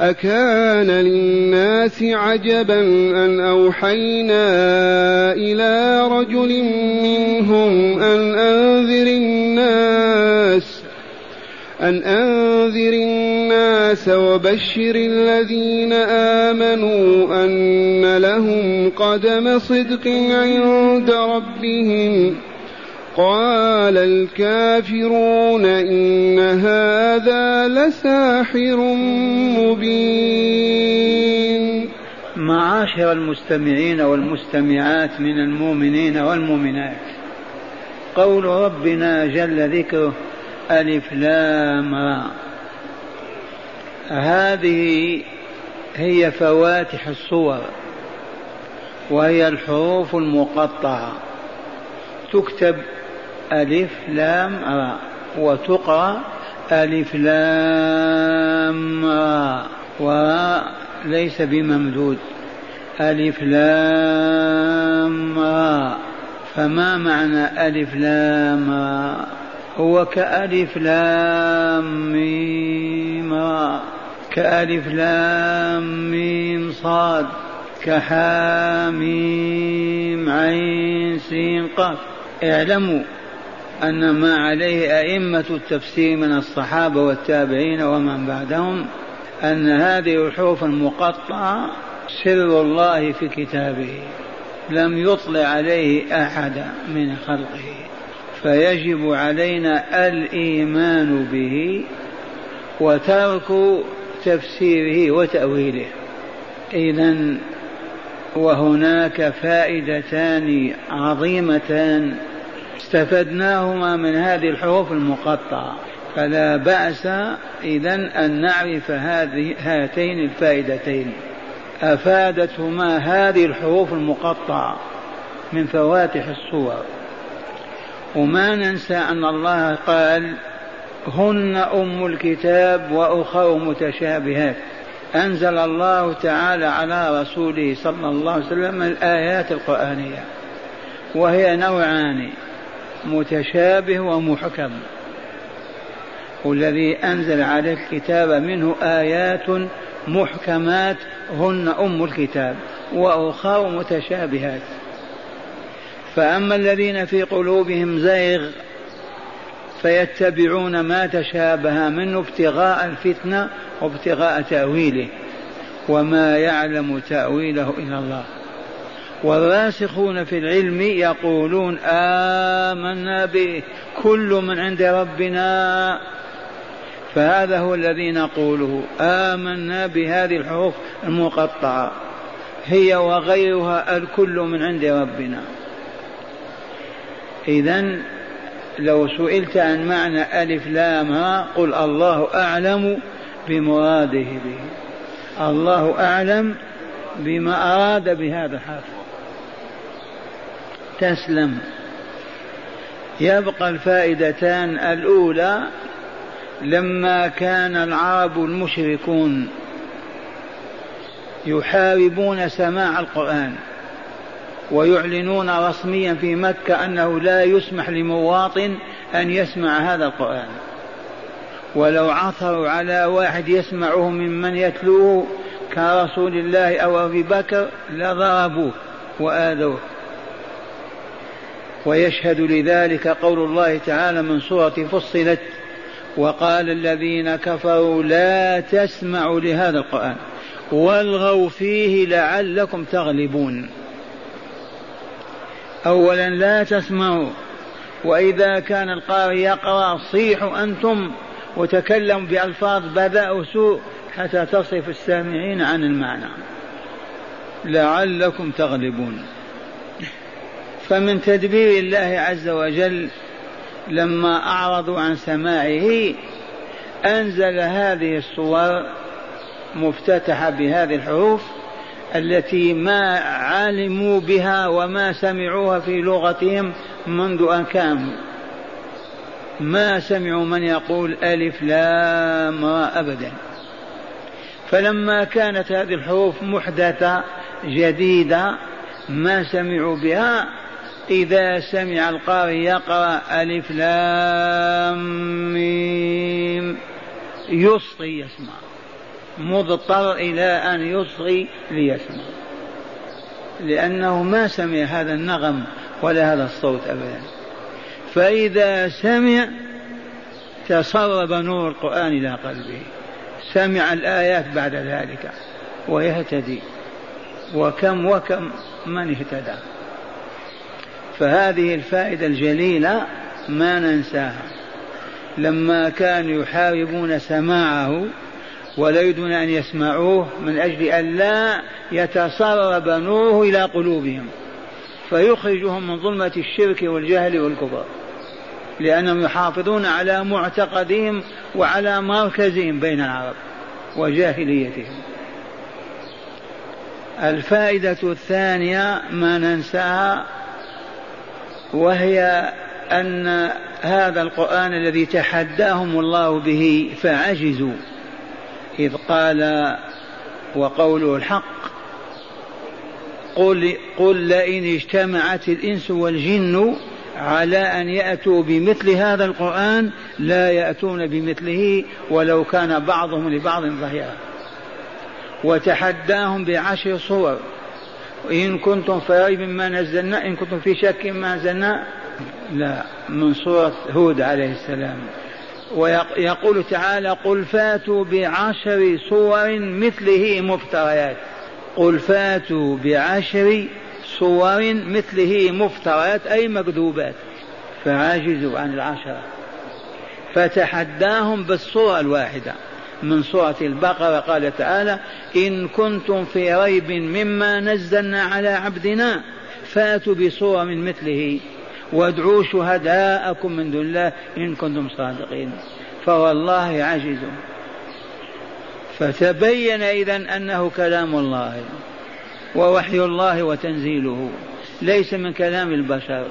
أكان للناس عجبا أن أوحينا إلى رجل منهم أن أنذر الناس أن أنذر الناس وبشر الذين آمنوا أن لهم قدم صدق عند ربهم. قال الكافرون إن هذا لساحر مبين. معاشر المستمعين والمستمعات من المؤمنين والمؤمنات. قول ربنا جل ذكره ألف لام را. هذه هي فواتح الصور وهي الحروف المقطعة. تكتب ألف لام را وتقرأ ألف لام را وراء ليس بممدود. ألف لام را فما معنى ألف لام را هو كألف لام ميم را كألف لام ميم صاد كحاميم عين سين قاف. اعلموا أن ما عليه أئمة التفسير من الصحابة والتابعين ومن بعدهم أن هذه الحروف المقطعة سر الله في كتابه لم يطلع عليه أحد من خلقه. فيجب علينا الإيمان به وترك تفسيره وتأويله. إذا وهناك فائدتان عظيمتان استفدناهما من هذه الحروف المقطعة. فلا بأس إذا أن نعرف هذه هاتين الفائدتين. أفادتهما هذه الحروف المقطعة من فواتح الصور وما ننسى أن الله قال هن أم الكتاب وأخر متشابهات أنزل الله تعالى على رسوله صلى الله عليه وسلم الآيات القرآنية وهي نوعان متشابه ومحكم. والذي أنزل عليه الكتاب منه آيات محكمات هن أم الكتاب وأخر متشابهات. فأما الذين في قلوبهم زيغ فيتبعون ما تشابه منه ابتغاء الفتنة وابتغاء تأويله. وما يعلم تأويله إلا الله. والراسخون في العلم يقولون آمنا به كل من عند ربنا. فهذا هو الذي نقوله. آمنا بهذه الحروف المقطعة. هي وغيرها الكل من عند ربنا. إذا لو سئلت عن معنى ألف لام ها قل الله أعلم بمراده به. الله أعلم بما أراد بهذا الحرف. تسلم. يبقى الفائدتان الأولى لما كان العرب المشركون يحاربون سماع القرآن ويعلنون رسميا في مكة أنه لا يسمح لمواطن أن يسمع هذا القرآن. ولو عثروا على واحد يسمعه ممن يتلوه كرسول الله أو أبي بكر لضربوه وآذوه. ويشهد لذلك قول الله تعالى من سورة فصلت وقال الذين كفروا لا تسمعوا لهذا القرآن والغوا فيه لعلكم تغلبون. أولا لا تسمعوا وإذا كان القارئ يقرأ صيحوا أنتم وتكلموا بألفاظ بذاء سوء حتى تصرف السامعين عن المعنى. لعلكم تغلبون. فمن تدبير الله عز وجل لما أعرضوا عن سماعه أنزل هذه الصور مفتتحة بهذه الحروف التي ما علموا بها وما سمعوها في لغتهم منذ أن كانوا. ما سمعوا من يقول ألف لام را أبدا. فلما كانت هذه الحروف محدثة جديدة ما سمعوا بها إذا سمع القارئ يقرأ ألف لام ميم. يصغي يسمع. مضطر إلى أن يصغي ليسمع. لأنه ما سمع هذا النغم ولا هذا الصوت أبدا. فإذا سمع تسرب نور القرآن إلى قلبه. سمع الآيات بعد ذلك ويهتدي. وكم وكم من اهتدى. فهذه الفائدة الجليلة ما ننساها. لما كانوا يحاربون سماعه ولا يريدون أن يسمعوه من أجل أن لا يتسرب نوره إلى قلوبهم فيخرجهم من ظلمة الشرك والجهل والكفر لأنهم يحافظون على معتقدهم وعلى مركزهم بين العرب وجاهليتهم. الفائدة الثانية ما ننساها وهي أن هذا القرآن الذي تحداهم الله به فعجزوا. إذ قال وقوله الحق قل, قل لئن اجتمعت الإنس والجن على أن يأتوا بمثل هذا القرآن لا يأتون بمثله ولو كان بعضهم لبعض ظهيرا. وتحداهم بعشر صور. إن كنتم في ريب ما نزلنا إن كنتم في شك ما نزلنا لا من سورة هود عليه السلام. ويقول تعالى قل فاتوا بعشر صور مثله مفتريات. قل فاتوا بعشر صور مثله مفتريات أي مكذوبات. فعجزوا عن العشرة. فتحداهم بالصورة الواحدة. من سورة البقرة قال تعالى إن كنتم في ريب مما نزلنا على عبدنا فأتوا بصورة من مثله وادعوا شهداءكم من دون الله إن كنتم صادقين. فوالله عجز فتبين إذا أنه كلام الله ووحي الله وتنزيله ليس من كلام البشر.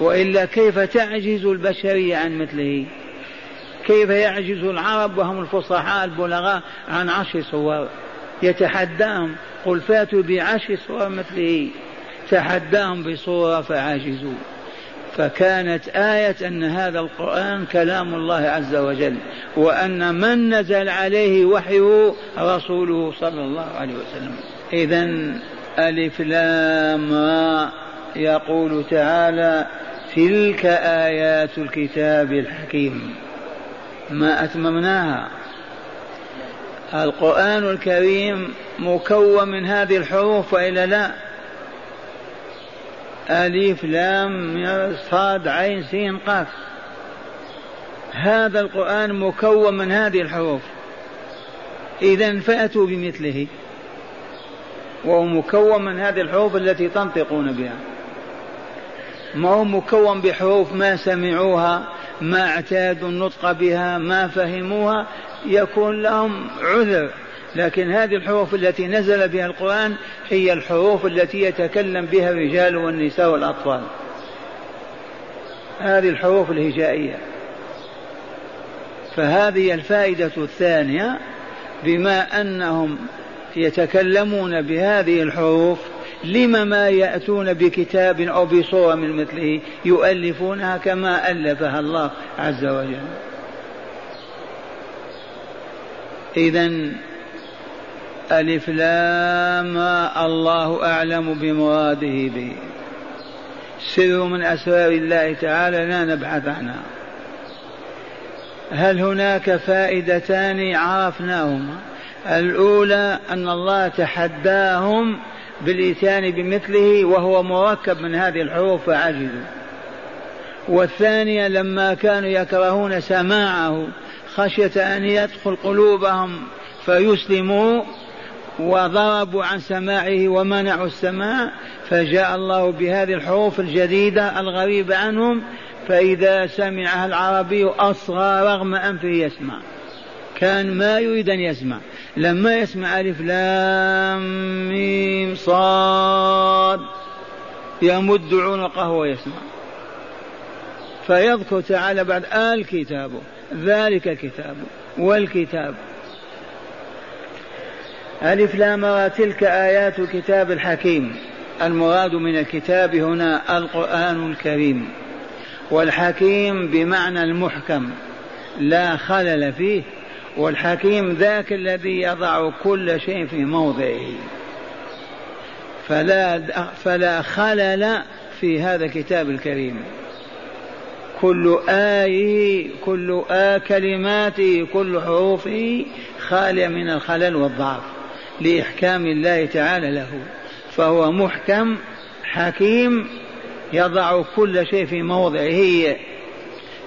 وإلا كيف تعجز البشرية عن مثله؟ كيف يعجز العرب وهم الفصحاء البلغاء عن عشر صور. يتحداهم قل فاتوا بعشر صور مثله. تحداهم بصورة فعجزوا. فكانت آية أن هذا القرآن كلام الله عز وجل وأن من نزل عليه وحيه رسوله صلى الله عليه وسلم. إذا ألف لام يقول تعالى تلك آيات الكتاب الحكيم. ما أتممناها. القرآن الكريم مكون من هذه الحروف وإلا لا؟ ألف لام صاد عين سين قاف. هذا القرآن مكون من هذه الحروف. إذا فأتوا بمثله. وهو مكون من هذه الحروف التي تنطقون بها. ما هو مكون بحروف ما سمعوها؟ ما اعتادوا النطق بها ما فهموها يكون لهم عذر. لكن هذه الحروف التي نزل بها القرآن هي الحروف التي يتكلم بها الرجال والنساء والأطفال. هذه الحروف الهجائية. فهذه الفائدة الثانية بما أنهم يتكلمون بهذه الحروف لم ما يأتون بكتاب أو بصورة من مثله يؤلفونها كما ألفها الله عز وجل. إذا ألف لام الله أعلم بمراده به. سر من أسرار الله تعالى لا نبحث عنها. هل هناك فائدتان عرفناهما؟ الأولى أن الله تحداهم بالإتيان بمثله وهو مركب من هذه الحروف فعجزوا. والثانية لما كانوا يكرهون سماعه خشية أن يدخل قلوبهم فيسلموا وضربوا عن سماعه ومنعوا السماع فجاء الله بهذه الحروف الجديدة الغريبة عنهم فإذا سمعها العربي أصغى رغم أنفه يسمع. كان ما يريد أن يسمع. لما يسمع ألف لام ميم صاد يمد عنقه ويسمع. فيذكر تعالى بعد الكتاب ذلك الكتاب والكتاب. ألف لام تلك آيات الكتاب الحكيم. المراد من الكتاب هنا القرآن الكريم. والحكيم بمعنى المحكم لا خلل فيه. والحكيم ذاك الذي يضع كل شيء في موضعه. فلا فلا خلل في هذا الكتاب الكريم. كل آيه كل آ كلماته كل حروفه خالية من الخلل والضعف لإحكام الله تعالى له. فهو محكم حكيم يضع كل شيء في موضعه.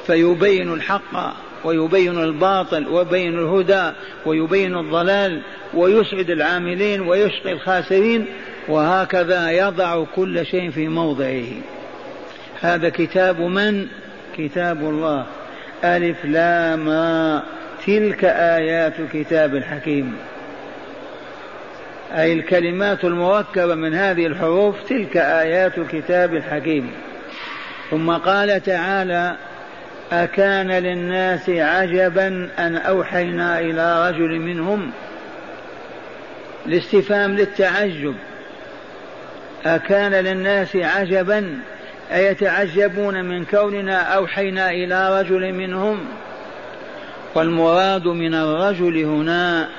فيبين الحق. ويبين الباطل ويبين الهدى ويبين الضلال ويسعد العاملين ويشقي الخاسرين وهكذا يضع كل شيء في موضعه. هذا كتاب من؟ كتاب الله. ألف لام تلك آيات الكتاب الحكيم. أي الكلمات المركبة من هذه الحروف تلك آيات الكتاب الحكيم. ثم قال تعالى أكان للناس عجبا أن أوحينا إلى رجل منهم الاستفهام للتعجب. أكان للناس عجبا أيتعجبون من كوننا أوحينا إلى رجل منهم؟ والمراد من الرجل هنا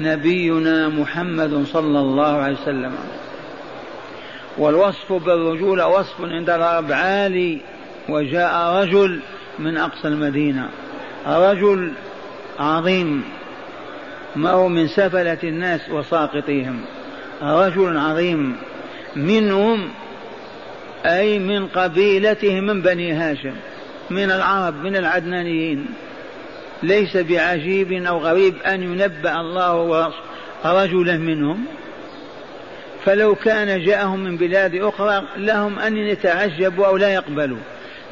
نبينا محمد صلى الله عليه وسلم. والوصف بالرجولة وصف عند العرب عالي وجاء رجل من أقصى المدينة. رجل عظيم ما هو من سفلة الناس وساقطيهم. رجل عظيم منهم أي من قبيلتهم من بني هاشم من العرب من العدنانيين. ليس بعجيب أو غريب أن ينبأ الله رجلا منهم. فلو كان جاءهم من بلاد أخرى لهم أن يتعجبوا أو لا يقبلوا.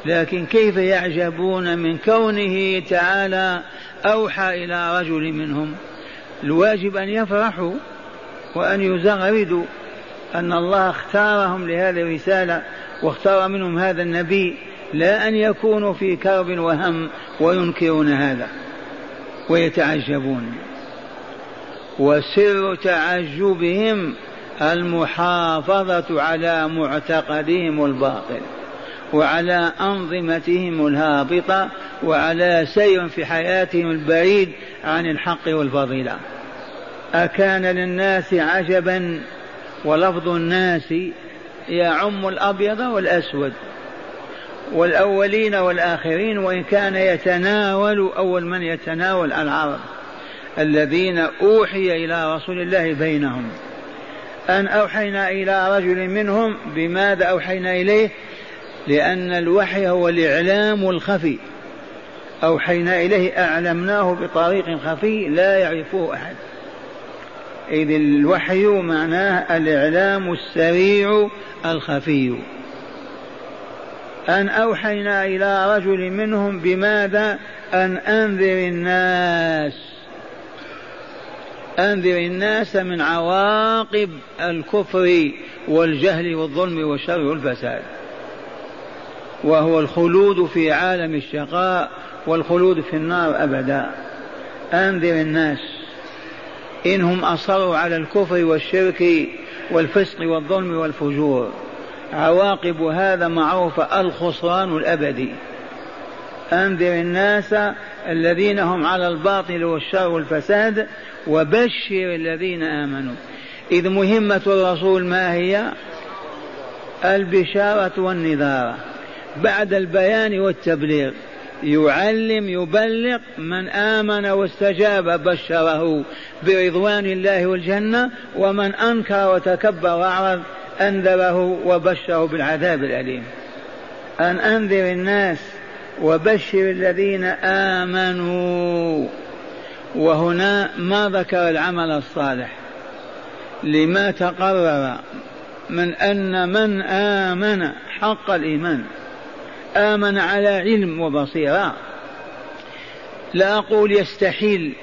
لكن كيف يعجبون من كونه تعالى أوحى إلى رجل منهم؟ الواجب أن يفرحوا وأن يزغردوا أن الله اختارهم لهذه الرسالة واختار منهم هذا النبي لا أن يكونوا في كرب وهم وينكرون هذا ويتعجبون. وسر تعجبهم المحافظة على معتقدهم الباطل. وعلى أنظمتهم الهابطة وعلى سير في حياتهم البعيد عن الحق والفضيلة. أكان للناس عجبا ولفظ الناس يعم الأبيض والأسود والأولين والآخرين وإن كان يتناول أول من يتناول العرب الذين أوحي إلى رسول الله بينهم. أن أوحينا إلى رجل منهم بماذا أوحينا إليه؟ لأن الوحي هو الإعلام الخفي. أوحينا إليه أعلمناه بطريق خفي لا يعرفه أحد. إذ الوحي معناه الإعلام السريع الخفي. أن أوحينا إلى رجل منهم بماذا؟ أن أنذر الناس. أنذر الناس من عواقب الكفر والجهل والظلم والشر والفساد. وهو الخلود في عالم الشقاء والخلود في النار أبدا. أنذر الناس إنهم أصروا على الكفر والشرك والفسق والظلم والفجور. عواقب هذا معروفة الخسران الأبدي. أنذر الناس الذين هم على الباطل والشر والفساد وبشر الذين آمنوا. إذ مهمة الرسول ما هي؟ البشارة والنذارة. بعد البيان والتبليغ. يعلم يبلغ من آمن واستجاب بشره برضوان الله والجنة ومن أنكر وتكبر وأعرض أنذره وبشره بالعذاب الأليم. أن أنذر الناس وبشر الذين آمنوا. وهنا ما ذكر العمل الصالح. لما تقرر من أن من آمن حق الإيمان. آمن على علم وبصيرة. لا أقول يستحيل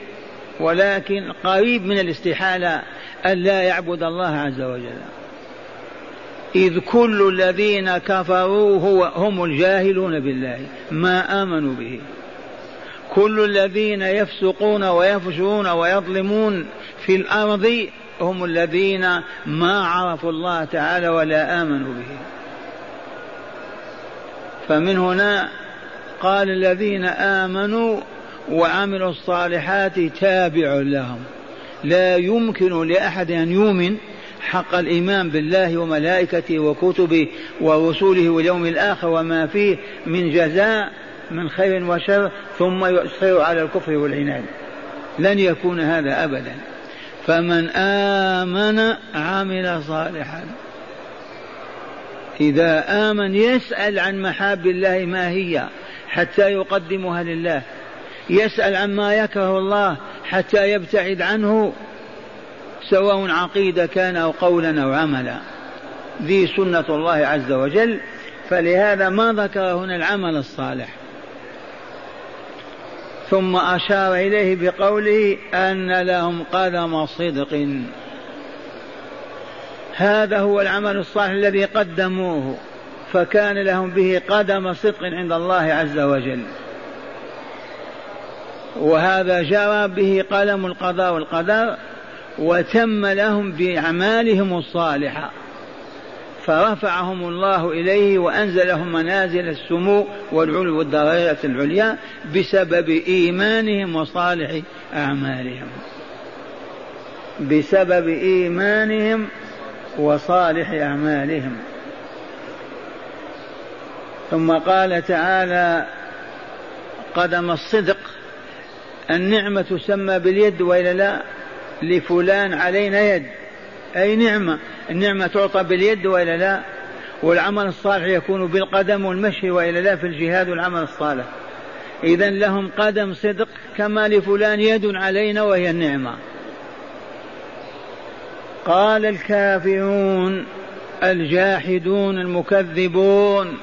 ولكن قريب من الاستحالة أن لا يعبد الله عز وجل. إذ كل الذين كفروا هو هم الجاهلون بالله ما آمنوا به. كل الذين يفسقون ويفجرون ويظلمون في الأرض هم الذين ما عرفوا الله تعالى ولا آمنوا به. فمن هنا قال الذين آمنوا وعملوا الصالحات تابع لهم. لا يمكن لأحد أن يؤمن حق الإيمان بالله وملائكته وكتبه ورسوله واليوم الآخر وما فيه من جزاء من خير وشر ثم يصر على الكفر والعناد. لن يكون هذا أبدا. فمن آمن عمل صالحا إذا آمن يسأل عن محاب الله ما هي حتى يقدمها لله. يسأل عما يكره الله حتى يبتعد عنه سواء عقيدة كان أو قولا أو عملا. ذي سنة الله عز وجل. فلهذا ما ذكر هنا العمل الصالح. ثم أشار إليه بقوله أن لهم قدم صدق. هذا هو العمل الصالح الذي قدموه فكان لهم به قدم صدق عند الله عز وجل. وهذا جرى به قلم القضاء والقدر وتم لهم بأعمالهم الصالحة. فرفعهم الله إليه وأنزلهم منازل السمو والعلو والدرجات العليا بسبب إيمانهم وصالح أعمالهم. بسبب إيمانهم وصالح أعمالهم. ثم قال تعالى قدم الصدق. النعمة تسمى باليد وإلا لا؟ لفلان علينا يد. أي نعمة؟ النعمة تعطى باليد وإلا لا؟ والعمل الصالح يكون بالقدم والمشي وإلا لا في الجهاد والعمل الصالح. إذا لهم قدم صدق كما لفلان يد علينا وهي النعمة. قال الكافرون الجاحدون المكذبون.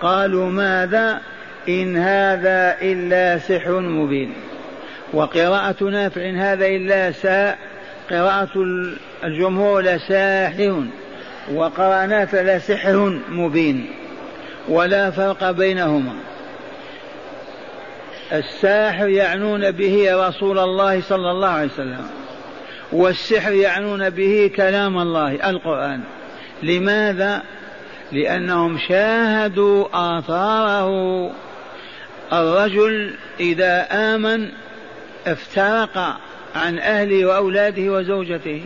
قالوا ماذا؟ إن هذا إلا سحر مبين. وقراءة نافع هذا إلا ساء. قراءة الجمهور لساحر وقرأ نافع لسحر مبين. ولا فرق بينهما. الساحر يعنون به رسول الله صلى الله عليه وسلم. والسحر يعنون به كلام الله القرآن. لماذا؟ لأنهم شاهدوا آثاره. الرجل إذا آمن افترق عن أهله وأولاده وزوجته.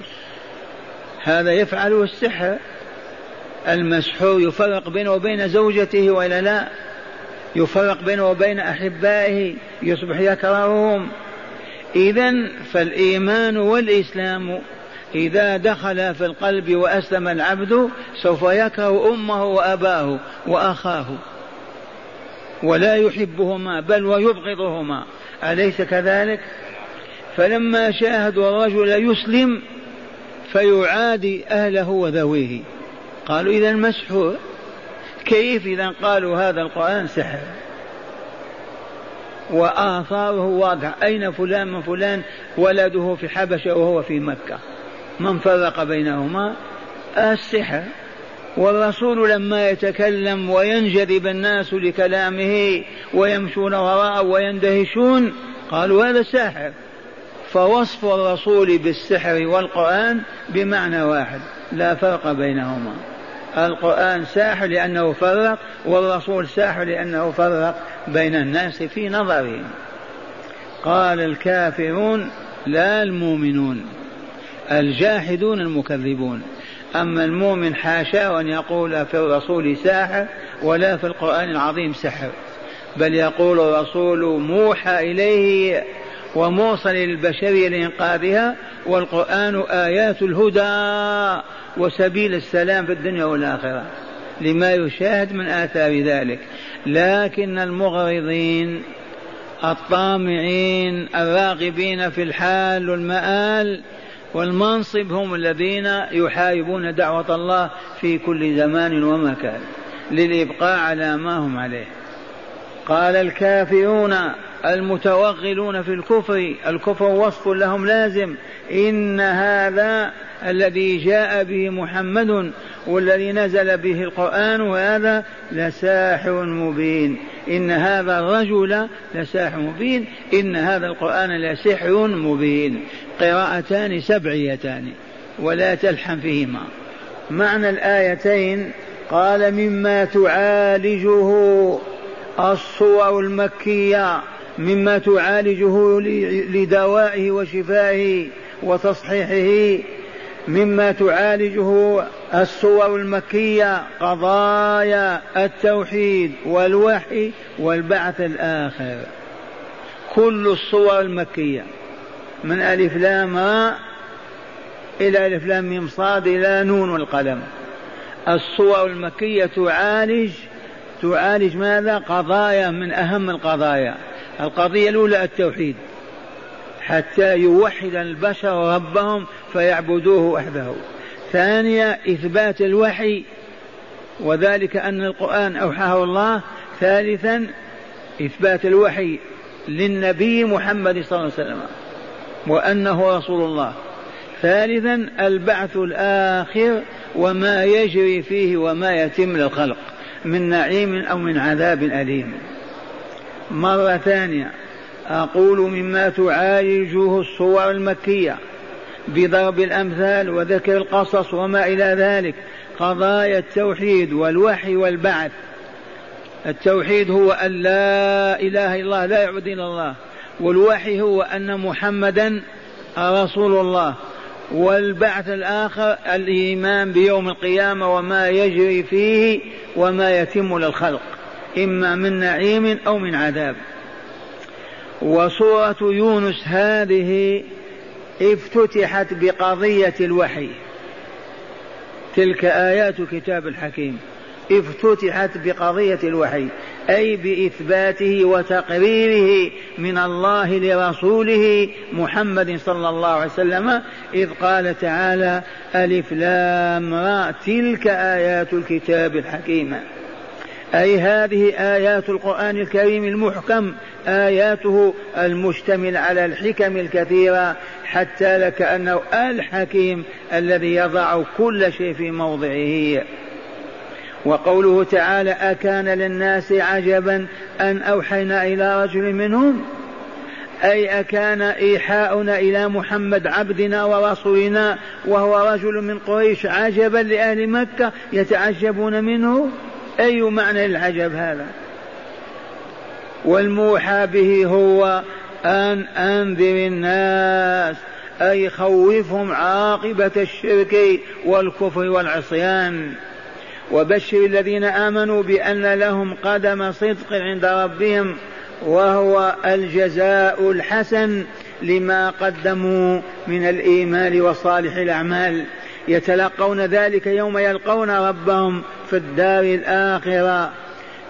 هذا يفعله السحر. المسحور يفرق بينه وبين زوجته وإلا لا؟ يفرق بينه وبين أحبائه يصبح يكرههم. إذا فالإيمان والإسلام إذا دخل في القلب وأسلم العبد سوف يكره أمه وأباه وأخاه. ولا يحبهما بل ويبغضهما. أليس كذلك؟ فلما شاهدوا الرجل يسلم فيعادي أهله وذويه. قالوا إذا مسحور. كيف إذا قالوا هذا القرآن سحر؟ وآثاره واضحة أين فلان من فلان؟ ولده في حبشة وهو في مكة. من فرق بينهما؟ السحر. والرسول لما يتكلم وينجذب الناس لكلامه ويمشون وراءه ويندهشون قالوا هذا ساحر. فوصف الرسول بالسحر والقرآن بمعنى واحد. لا فرق بينهما. القرآن ساحر لأنه فرق والرسول ساحر لأنه فرق بين الناس في نظرهم. قال الكافرون لا المؤمنون الجاحدون المكذبون. أما المؤمن حاشا أن يقول في الرسول ساحر ولا في القرآن العظيم سحر بل يقول الرسول موحى إليه وموصل للبشرية لإنقاذها والقرآن آيات الهدى. وسبيل السلام في الدنيا والآخرة. لما يشاهد من آثار ذلك. لكن المغرضين الطامعين الراغبين في الحال والمآل والمنصب هم الذين يحاربون دعوة الله في كل زمان ومكان. للإبقاء على ما هم عليه. قال الكافرون المتوغلون في الكفر الكفر وصف لهم لازم. إن هذا الذي جاء به محمد والذي نزل به القرآن هذا لساحر مبين. إن هذا الرجل لساحر مبين. إن هذا القرآن لسحر مبين. قراءتان سبعيتان ولا تلحم فيهما. معنى الآيتين قال مما تعالجه الصور المكية. مما تعالجه لدوائه وشفائه وتصحيحه مما تعالجه الصور المكية قضايا التوحيد والوحي والبعث الآخر. كل الصور المكية من ألف لام إلى ألف لام ميم صاد إلى نون والقلم الصور المكية تعالج تعالج ماذا؟ قضايا من أهم القضايا. القضية الأولى التوحيد. حتى يوحد البشر ربهم فيعبدوه وحده. ثانيا إثبات الوحي وذلك أن القرآن أوحاه الله. ثالثا إثبات الوحي للنبي محمد صلى الله عليه وسلم وأنه رسول الله. ثالثا البعث الآخر وما يجري فيه وما يتم للخلق من نعيم أو من عذاب أليم. مرة ثانية. أقول مما تعالجه الصور المكية بضرب الأمثال وذكر القصص وما إلى ذلك. قضايا التوحيد والوحي والبعث. التوحيد هو أن لا إله إلا الله لا يعبد إلا الله. والوحي هو أن محمدا رسول الله. والبعث الآخر الإيمان بيوم القيامة وما يجري فيه وما يتم للخلق. إما من نعيم أو من عذاب. وسورة يونس هذه افتتحت بقضية الوحي. تلك آيات كتاب الحكيم. افتتحت بقضية الوحي أي بإثباته وتقريره من الله لرسوله محمد صلى الله عليه وسلم إذ قال تعالى ألف لام تلك آيات الكتاب الحكيم. أي هذه آيات القرآن الكريم المحكم آياته المشتمل على الحكم الكثيرة حتى لكأنه الحكيم الذي يضع كل شيء في موضعه. وقوله تعالى أكان للناس عجبا أن أوحينا إلى رجل منهم؟ أي أكان إيحاؤنا إلى محمد عبدنا ورسولنا وهو رجل من قريش عجبا لأهل مكة يتعجبون منه؟ أي معنى العجب هذا؟ والموحى به هو أن أنذر الناس أي خوفهم عاقبة الشرك والكفر والعصيان. وبشر الذين آمنوا بأن لهم قدم صدق عند ربهم وهو الجزاء الحسن لما قدموا من الإيمان وصالح الأعمال. يتلقون ذلك يوم يلقون ربهم في الدار الآخرة.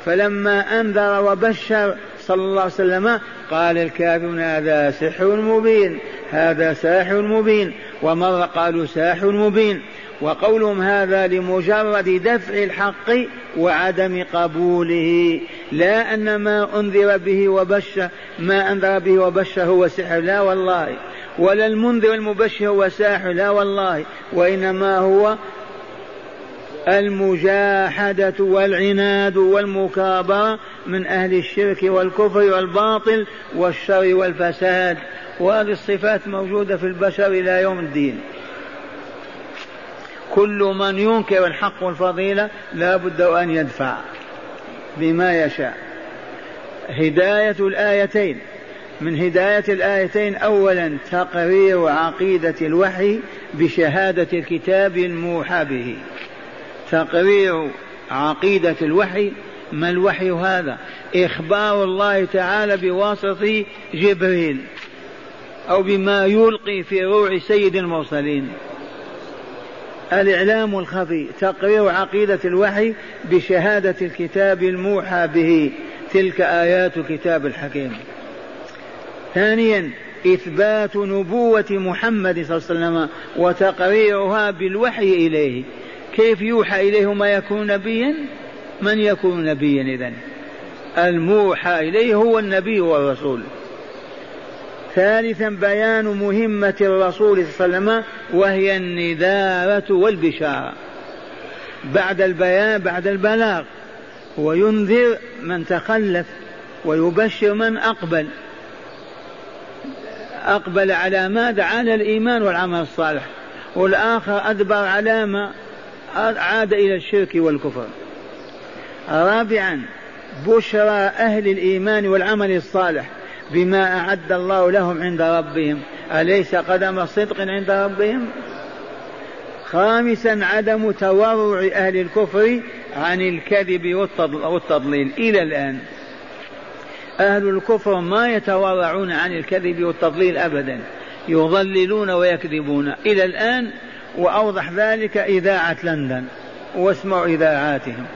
فلما أنذر وبشر صلى الله عليه وسلم قال الكافرون هذا سحر مبين هذا ساحر مبين. ومرة قالوا ساحر مبين. وقولهم هذا لمجرد دفع الحق وعدم قبوله. لا أن ما أنذر به وبشر ما أنذر به وبشر هو سحر. لا والله. ولا المنذر المبشر هو ساحر لا والله وإنما هو المجاحدة والعناد والمكابرة من أهل الشرك والكفر والباطل والشر والفساد. وهذه الصفات موجودة في البشر إلى يوم الدين. كل من ينكر الحق والفضيلة لا بد أن يدفع بما يشاء. هداية الآيتين. من هداية الآيتين أولا تقرير عقيدة الوحي بشهادة الكتاب الموحى به. تقرير عقيدة الوحي ما الوحي هذا؟ إخبار الله تعالى بواسطة جبريل أو بما يلقي في روع سيد المرسلين. الإعلام الخفي تقرير عقيدة الوحي بشهادة الكتاب الموحى به. تلك آيات الكتاب الحكيم. ثانيا إثبات نبوة محمد صلى الله عليه وسلم وتقريرها بالوحي إليه. كيف يوحى إليه ما يكون نبيا؟ من يكون نبيا إذن؟ الموحى إليه هو النبي والرسول. ثالثا بيان مهمة الرسول صلى الله عليه وسلم وهي النذارة والبشارة. بعد البيان بعد البلاغ وينذر من تخلف ويبشر من أقبل. أقبل على ماذا على الإيمان والعمل الصالح والآخر أدبر على ما عاد إلى الشرك والكفر. رابعا بشرى أهل الإيمان والعمل الصالح بما أعد الله لهم عند ربهم. أليس قدم صدق عند ربهم؟ خامسا عدم تورع أهل الكفر عن الكذب والتضليل. إلى الآن. أهل الكفر ما يتورعون عن الكذب والتضليل أبدا. يضللون ويكذبون. إلى الآن وأوضح ذلك إذاعة لندن. واسمعوا إذاعاتهم.